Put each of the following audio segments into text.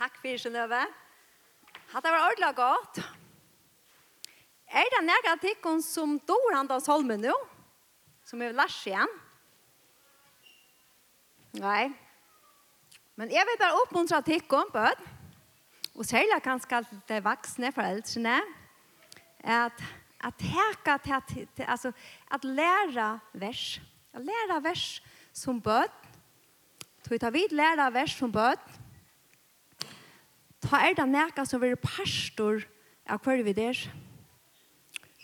Takk for Sjønøve. Hatt det var ordentlig godt. Er det nærke tikkene som dår han da salmen nå? Som er lars igjen? Nei. Men jeg vil bare oppmuntre tikkene på det. Og særlig kanskje de voksne foreldrene. At at heka til altså at læra vers. At læra vers som bød. Tog ta vid læra vers som bød ta er det nækka som er pastor av hver vi der.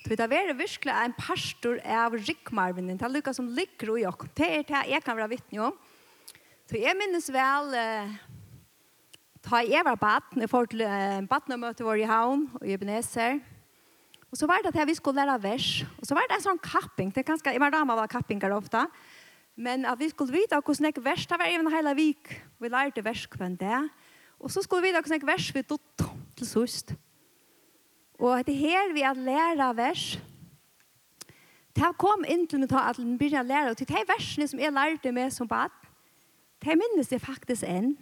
Så det er virkelig en pastor av rikmarvinen. Det er lukka som ligger i oss. Det er det jeg kan være vittne om. Så jeg minnes vel eh, ta jeg var baden. Jeg får til eh, badenemøte vår i havn og i Ebenezer. Og så var det at vi skulle lære vers. Og så var det en sånn kapping. Det er ganske, jeg var damer av kappinger ofte. Men at vi skulle vite hvordan jeg vers, det var even hele vik. Vi lærte vers hver dag. Og så skulle vi da kunne vers vi tog til sust. Og det her vi at læra vers. Det kom inn til å ta at vi begynner å lære. Og til de versene som jeg lærte med som bad, det minnes jeg faktisk enn.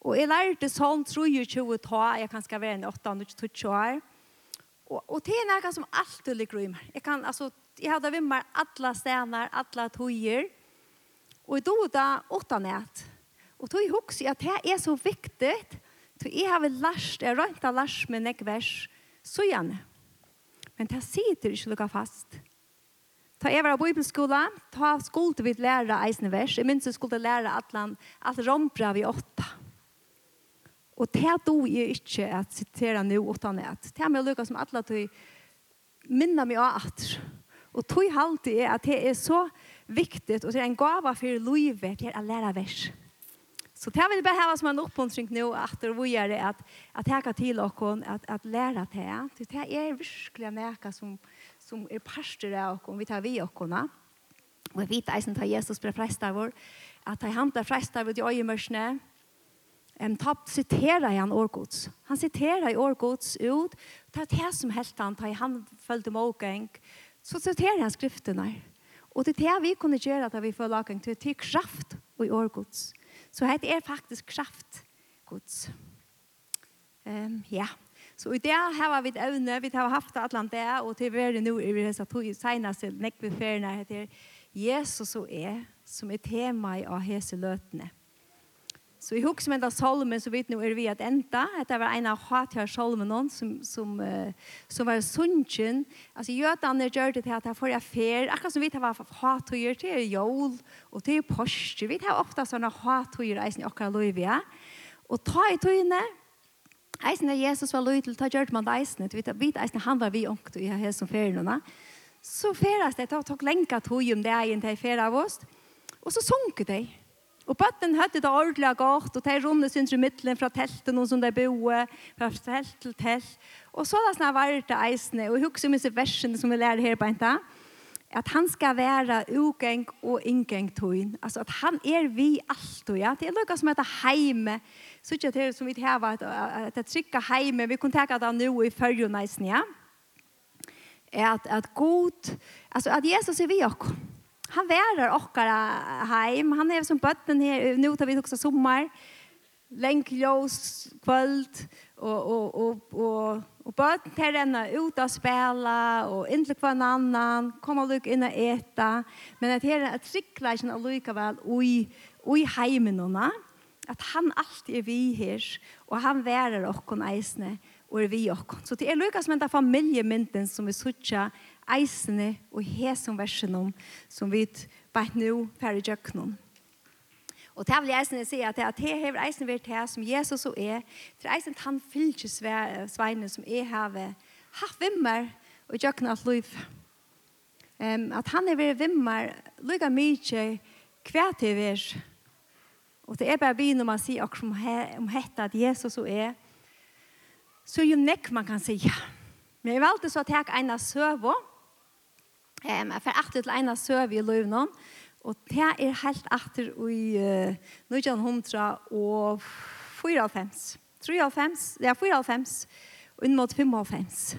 Og jeg lærte sånn tror jeg ikke å ta, jeg kan skal være en 8-20 år. Og, og det er noe som alltid ligger i meg. Jeg kan, altså, jeg hadde vimmer alle stener, alle tøyer. Og jeg dog da åtta nett. Og tog hugsi at det er så viktig, tog jeg har lært, jeg røynt av lært med nek vers, så gjerne. Men det sitter ikke lukket fast. Ta jeg var på Bibelskolen, ta skolte vi lære eisende vers, jeg minns jeg skulle læra atlan, at rombra vi åtta. Og det do jeg ikke at sitere nå utan at. Det er med lukka som atla tog minna meg av at. Og tog halte jeg at det er så viktig, og det er en gava for livet, til å lære vers. Så det vil bare ha som en oppmuntring nå, at det er at, at jeg kan til dere at, at lære det. Det er virkelig noe som, som er parster av dere, vi tar vi dere. Og jeg vet eisen til Jesus ble prester vår, at han handler frest av de øyemørsene, um, tapt citerar han Årgods. Han citerar Årgods ut, det er det som helt han, da han følte målgeng, så citerar han skriftene. Og det er det vi kunne gjøre da vi får lageng, det er til kraft og i orgods. Så det er faktisk kraft Guds. Um, ja, så i det her var vi et evne, vi har haft et eller det, og til verden nå i disse to seneste nekveferiene heter Jesus og er, som er tema i av hese løtene. Så i hugg som enda solmen så vet nu er vi at enda. Det var en av hatjar solmen som, som, uh, som var sunnjen. Altså jødene gjør det til at jeg får jeg fer. Akkurat som vi tar var hatjer til jól og til porsje. Vi tar ofta sånne hatjer eisen i okkar loivia. Og ta i tøyene. Eisen er Jesus var loiv til, ta gjør man eisen. Vi vet eisen han var vi ångt i her som ferienene. Så ferast det, det tok lenka tøy om det egen til ferast. Og så sunket det. Og bøtten hadde det ordentlig godt, og de runde synes i midtelen fra teltet, og som de boe, fra telt til telt. Og så da sånn var det eisene, og jeg husker mye versene som vi lærer her på en dag, at han skal være ugeng og ingeng tøyen. Altså at han er vi alt, ja. Det er noe som heter heime. Så ikke det som vi har vært, at det trykker heime, vi kunne tenke det nå i følgen eisene, ja. At, at god, altså at Jesus er vi også. Han værer okkara heim. Han är som bøtten här. Nu tar vi också sommar. Lenk, ljós, kvöld och, och, och, och, och bøtten her ända ut och spela och inn til en annan. Komma lukk inn og äta. Men att här att trickla sig och lycka väl ui heimen heimenorna. Att han alltid är vi här och han värar okkara eisne och er vi okkara. Så det er lukka som den familiemynden som vi suttar eisene og hesum versenom som vi bare nå færre gjøknum. Og det vil jeg eisene si at det er eisene vært det som Jesus og er, til eisene han fylkes sveine som er hever hatt vimmer og gjøkna alt liv. Um, at han er vært vimmer, lykka mye hver til vi Og det er bare vi når man sier akkurat om, he, om hette at Jesus og er, så er jo nekk man kan si. Men jeg valgte så å ta en av søvå, Um, jeg får alltid til en av søv i løvnån, og det er helt etter i uh, 1900 og 94, 93, det er 94, og inn mot 95.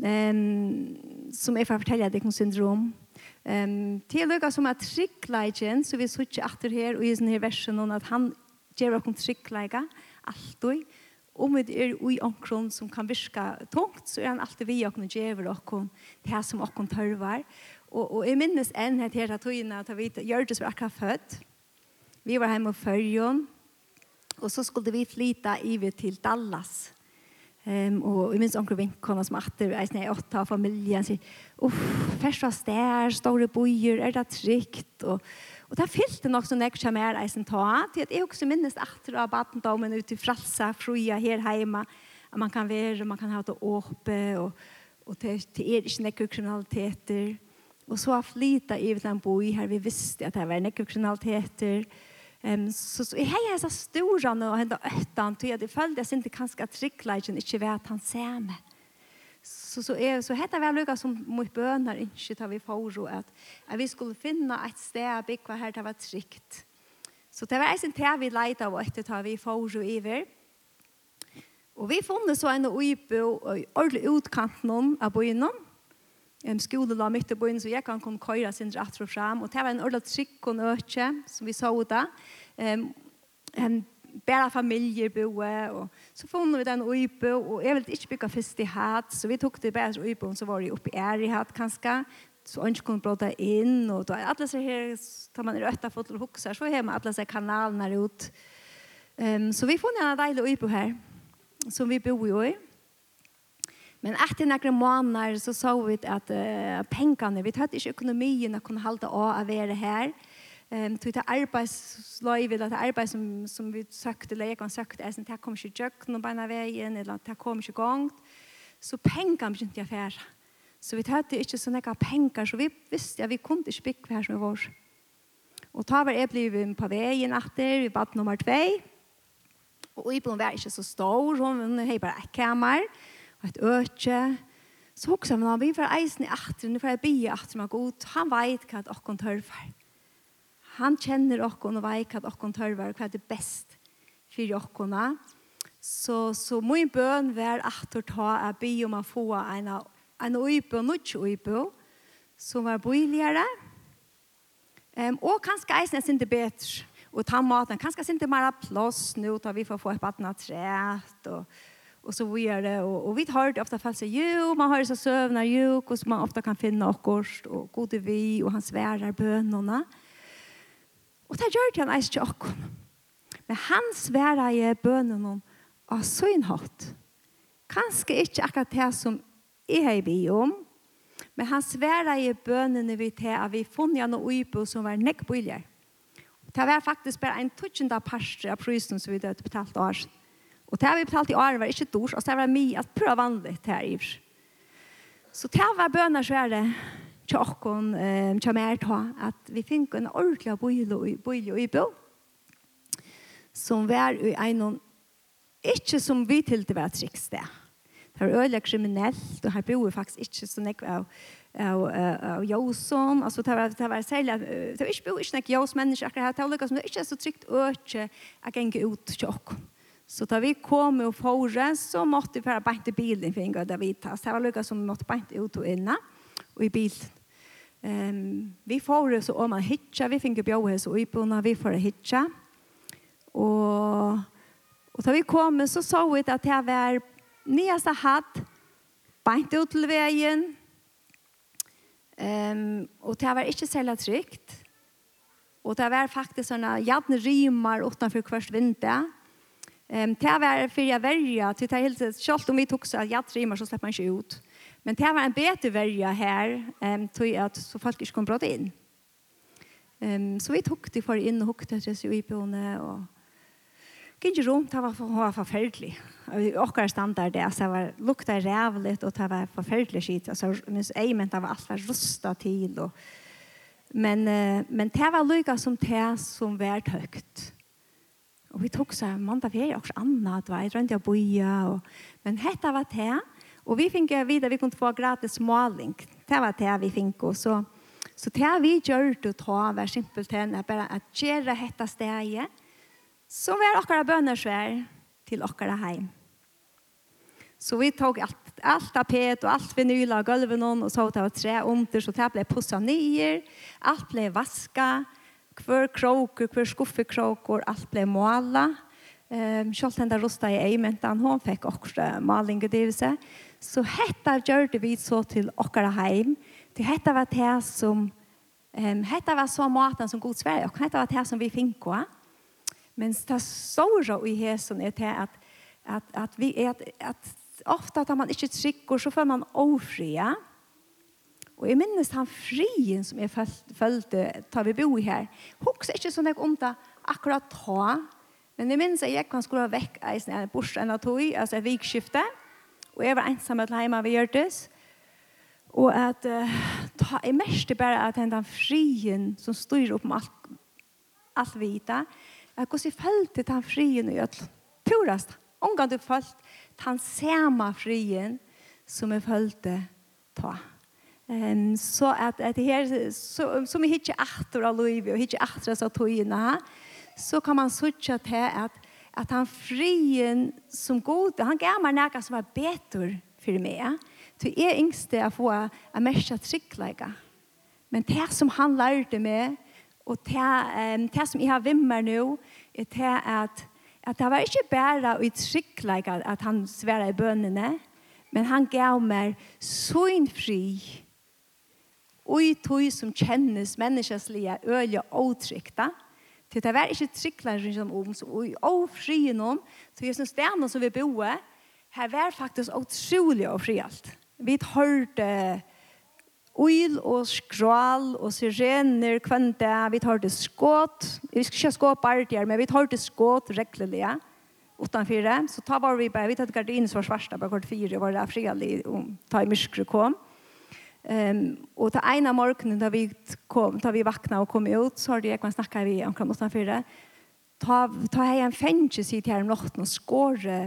Um, som jeg får fortelle deg om syndrom. Um, til lukka som er tryggleikken, så vi sier ikke etter her, og i sånne her versen, at han gjør oss tryggleika, alltid, om vi er i omkron som kan virka tungt, så er han alltid vi og gjever okkur det som okkur tørvar. Og, og jeg minnes enn her til at vi gjørtes var akkurat født. Vi var hjemme og førjon, og så skulle vi flyta i til Dallas. Um, og jeg minns onker vinkene som atter, jeg sned åtta av familien, sier, uff, først var stær, store bojer, er det trygt, og, Og det fyllte nok som jeg kommer her eisen ta, til at jeg også minnes atter av badendommen ute i fralsa, fruja her heima, at man kan være, man kan ha det åpe, og, og til, til er ikke nekker kriminaliteter. Og så har flita i den boi her, vi visste at det var nekker kriminaliteter. Um, så, så jeg har så stora nå, og henne øttan, til at jeg følte jeg synte kanskje at tryggleikjen ikke vet at han ser meg så så är så heter väl Lukas som mot bönar inte tar vi foro att att vi skulle finna ett ställe bygga här det var tryggt. Så det var en tär vi leita av att ta vi foro över. Och vi fann så en uipo och ordentlig utkant någon av byn en skola la mitt i byn så jag kan kunne köra sin rett og frem. och det var en ordentlig trygg och nøtje, som vi så ut där. Ehm bära familjer boe och så fann vi den uppe och jag ville inte bygga fest i hat så vi tog det bara uppe och så var det uppe i är i hat kanske så önsk kunde bråta in och då alla så här tar man rötta fot och huxar så hemma alla så kanalerna ut. Ehm um, så vi fann en dejlig uppe här som vi bor i. Men efter några månader så så vi att uh, pengene, vi hade ikke økonomien å kunna hålla av att vara här. Ehm tog det arbeidsliv eller det arbeid som, som vi søkte eller jeg kan søkte er sånn det kommer ikke jøk noen beina veien eller det kommer ikke gongt så pengene begynte jeg fære så vi tøtte ikke sånn jeg penger så vi visste at vi kunne ikke bygge her som vi var og ta var jeg ble på veien etter vi bad nummer 2 og Ibon var ikke så stor hun har bare et kammer og et øke så også vi var eisen i atter og får jeg bygge atter med god han vet hva dere åkken tørfer han kjenner okkon og veik at okkon tørver hva er det best for okkona. Så, så min bøn var at å ta er by om å få en, en uibo og nødt uibo som var bøyligere. Um, og kanskje eisen er sinte bedre. Og ta maten, kanskje sinte mer plass nå, da vi får få et baden av træt og och så vidare och och vi har det ofta fall så jo, man har så sövnar ju och man ofta kan finna och kost och gode vi och han svärar bönorna. Og det gjør det han eis til okken. Men han sværa i bønnen om av hatt. Kanskje ikke akkurat det som jeg har vi om, men han sværa i bønnene vi til at vi funnet noe uipo som var nekkbøyler. Det var faktisk bare en tutsjende parster av prisen som vi hadde betalt år. Og det vi betalt i år var ikke dors, og det var mye at prøve vanlig til her. Så det var bønner svære tjokkon, eh, tja mer ta, at vi fink en ordentlig boile i bo, som var i einon, ikke som vi til det var triks det. Det var øyelig kriminellt, og her bor vi faktisk ikke så nekve av, av, av Jåsson, altså det var, det var særlig, det var ikke bo ikke nek Jås mennesker akkurat det var lukka som det er så trygt øyelig å genge ut tjokkon. Så da vi kom og fore, så måtte vi bare bænt i bilen for en gang da vi tas. Det var lukket som vi måtte bænt ut og inne, og i bilen. Um, vi får så om man hitcha, vi finner bjøy så uipona, vi får hitcha. Og, og da vi kom så så vi at det var nyeste hatt, beint ut til veien, um, og det var ikke særlig trygt. Og det var faktisk sånne jævne rimer utenfor hvert vinter. Um, det var for jeg verja, til det helt tiden, selv om vi tok så jævne rimer, så slipper man ikke ut. Men det var en bete verja her, um, tog at så folk ikke kom brått inn. Um, så vi tok det for inn og hukte til seg i bjørne, og gikk rundt, det var, var forferdelig. Åkker standard det, så det var, lukta rævligt, og det var forferdelig skit. Altså, minst jeg mente det var alt var rustet til, og Men, men det var lykka som det som var høgt. Og vi tok så mandag ferie, og så annet, det var jeg drømte å boja. Og, men dette var det Og vi fick vita vi kunne få gratis måling. Det var det vi fikk. Og så så det vi gör det ta var simpelt än bara at gjøre dette stedet, Så var våra böner til till våra hem. Så vi tog alt, alt tapet og alt vinyl av golven og så tog tre under, så det ble pusset nye. Alt ble vaska, hver kroker, hver skuffekroker, alt ble blev. Ehm själv den där rosta i ejmentan hon fick också maling det Så hetta gjorde vi så till åkara heim Det hetta var det som ehm hetta var så maten som god Sverige och hetta var det som vi fick gå. Men det stora i här som är det att att att vi är att, att ofta att man inte trycker så får man ofria. Og jeg minnes han frien som jeg følte, tar vi bo i her. Hoks er ikke sånn jeg om det akkurat ta, Men jeg minns at jeg kan skulle ha vekk eisen en bors enn av tog, altså et vikskifte. Og jeg var ensam til hjemme ved Gjørtes. Og at uh, ta, jeg mest bare at den frien som styr opp med alt, alt vita, at hvordan jeg følte den frien og øtl. Purast. omgang du følte den samme frien som jeg følte ta. Um, så at, at her, så, som jeg hittir atter av livet, og hittir atter av togene her, så kan man suttja at, at at han frien som god, han gav meg något som var betur for meg. Så er yngste att få en märka trygglägga. Men det som han lærte meg, og det, um, det som jeg har vimmer nu er det at, at det var ikke bare i trygglägga at han svärar i bönerna men han gav meg sånn fri og i tog som kjennes menneskeslige øye og trygta. otrykta. Til det var ikke tryggler rundt om, og i noen, så jeg synes det stedene som vi boer, her var faktisk utrolig og fri alt. Vi hørte oil og skral og sirener kvante, vi hørte skåt, vi skal ikke skåt bare men vi hørte skåt reglelig, utenfor det. Så ta var vi bare, vi tar gardin som var svarta bare kort fire, var det fredlig om ta i myskere kom. Um, og til en av morgenen da vi, kom, da vi vakna og kom ut, så har jeg kan snakke vi omkring noe for det. Ta, ta hei en fengje sitt her om natten og skåre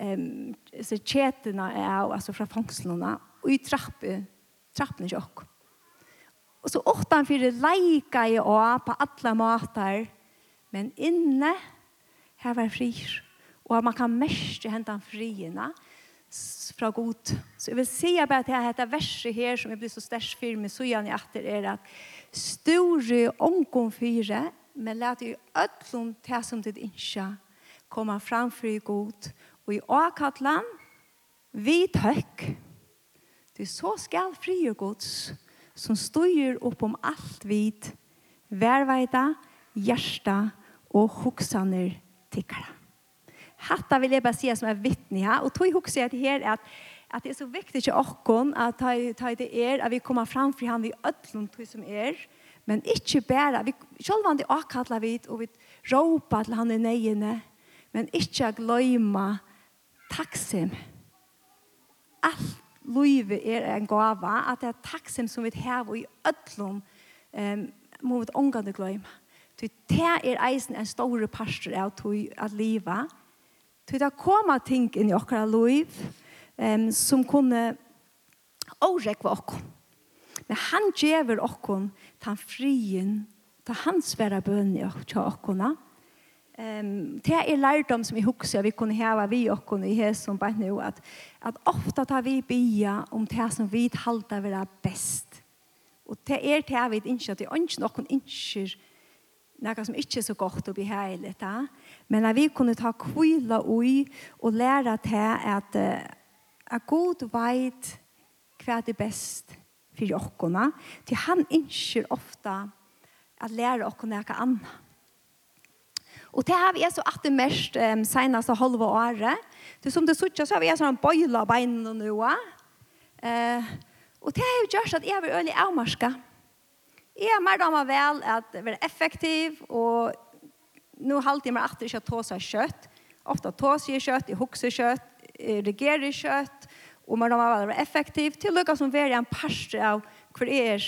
um, så kjetene er, altså fra fangslene, og i trappe, trappen ikke ok. Og så åttan fyrir leika i å på alla matar, men inne her var frir. Og man kan mest henta frierna, fra god. Så jeg vil si bare til dette verset her, som jeg blir så størst for med søgjene i atter, er at store omgång fire, men lät i ødlom til som det inte komma framför i god. Och i åkallan, vi tøkk. Det så skall fri och gods som styr upp om allt vid, värvajda, hjärsta och huxaner tickar. Hatta vill jag bara säga som är vittne här. Och tog också att här är att att det är så viktigt til oss att ta ta det är att vi kommer fram for han vi öllum tog som er. men inte bara vi själva det och kalla vi och vi ropa til han är nejene men inte glömma taksim. Alt livet är en gåva att det är tacksam som vi har i öllum ehm mot ångande glömma. Det er eisen en stor pastor av att leva. Til det koma ting inn i okra liv um, som kunne årekva okkom. Men han gjever okkom tan frien, ta hans vera bøn i okkona. Um, det er lærdom som vi husker vi kunne heva vi okkona i hes som bare nu, at, at ofta tar vi bia om det som vi halda vera best. Og det er det vi ikke, at det er ikke noen ikke, noe som ikke er så godt og beheilig, da. Men at vi kunne ta kvila ui og læra til at, at god veit hva det er best for okkona. Til han innskjer ofta at læra okkona eka anna. Og det har vi så at det mest um, senaste halva året. Det som det sutja så har vi sånn bøyla beinen og noa. Uh, og det har jo gjort at jeg vil øyelig avmarska. Jeg er mer damer vel at være effektiv og nu halt jag mig att jag tåsar kött. Ofta tåsar jag kött, jag huxar kött, jag regerar kött. Och man har varit effektiv till lyckas som være en parste av hver er.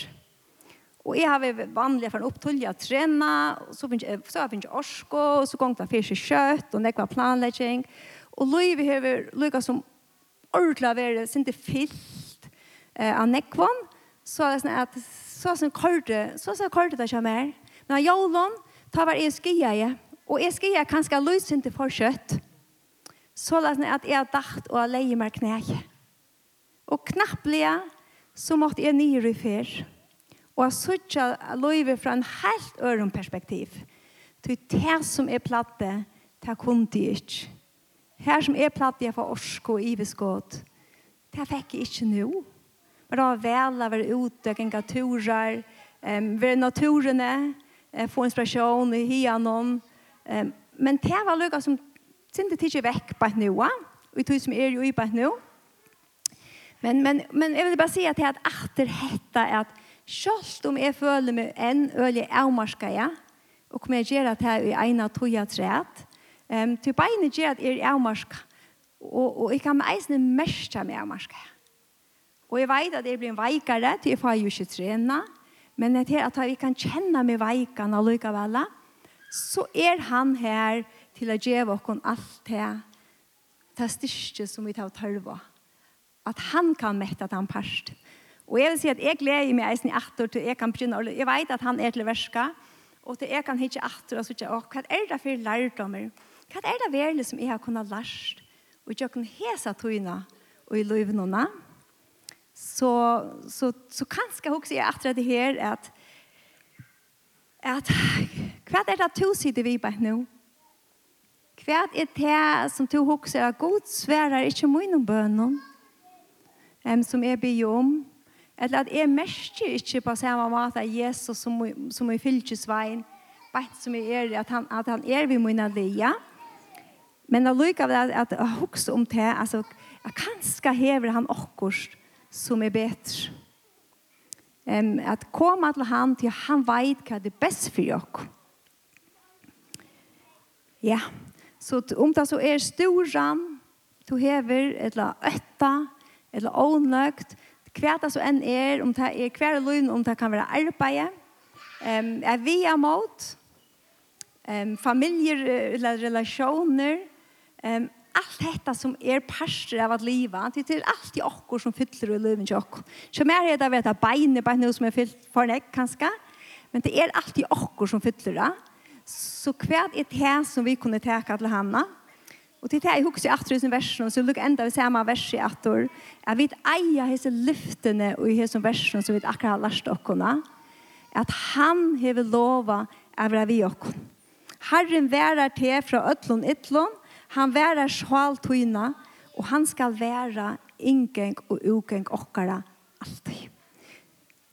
Og jeg har vanliga från upptulja att träna. Och så finner jeg, så finner jeg orsko, og så ganger jeg finns kjøtt, og nekva planläggning. Och Louis har lyckas som ordentlig ordla vara inte fyllt eh, av nekvan. Så er det sånn at så er sånn korte, så er sånn korte det kommer. Men av jolån, Ta var jeg skia jeg, og jeg skia kanskje løsende for kjøtt, så la jeg at jeg har dagt og leie meg knæ. Og knapplige så måtte jeg nye i fyr, og jeg sørte løyve fra en helt øren perspektiv. Til det som er platte, det kunne de ikke. Her som er platte jeg får orsk og iveskått, det fikk jeg ikke nå. Men det var vel å være ute, gjenga turer, um, være naturene, eh, få inspiration i hianon. Eh, men det var lukka som sinte tidsi vekk på et noa, og i tog som er jo i på et noa. Men, men, men jeg vil bare si at det er at etter hetta er at selv om jeg føler meg en øye avmarska ja, og kommer jeg gjøre det her i ena toja træet, um, til beinet gjør at jeg er avmarska, og, og jeg kan med eisene mest av meg avmarska. Og jeg vet at jeg blir en veikare, til jeg får jo ikke trena, Men det er at vi kan kjenne med veikene og lykkevelle, så er han her til å gjøre oss alt det, det styrke som vi tar tørre. At han kan mette den parst. Og jeg vil si at jeg gleder meg eisen i atter til jeg kan begynne. Jeg vet at han er til verska, og til jeg kan hitte atter og sitte, og hva er det for lærdommer? Hva er det verlig som jeg har kunnet lært? Og jeg kan hese togene og i løvnene. Og så, så, så kanskje også jeg etter det her at, at hva er det to sider vi bare nå? Hva er det som to også er god sverer ikke mye bønnen um, som jeg blir om? Eller at jeg merker ikke på samme måte at Jesus som, som er fylkesveien bett som jeg er at han, at han er ved mine lia. Men det lykker at, at jeg husker om det, altså, at kanskje hever han akkurat som er bedre. Um, at komme til han til han vet hva det er best for dere. Ja, så om det så er storan, du hever eller øtta, eller ånøkt, hva det så enn er, om det er hver løgn, om det kan være arbeid, um, er vi er mot, um, familier eller relasjoner, um, allt detta som är er parster av att leva. Det är allt i okkor som fyller i livet i okkor. Så mer är det att veta bein är bara som är fyllt för en kanske. Men det är allt i okkor som fyller det. Så kvad är det som vi kunde täcka till Hanna. Och det är också i 8000 versen så lukar ända vid samma vers i attor. Jag vet eja hese lyftene och i hese versen som vi akkurat har lärt okkorna. Att han hever lova över vi okkor. Herren värar till fra ötlån ytlån Han værer sjal tøyna, og han skal være inngeng og ugeng okkara alltid.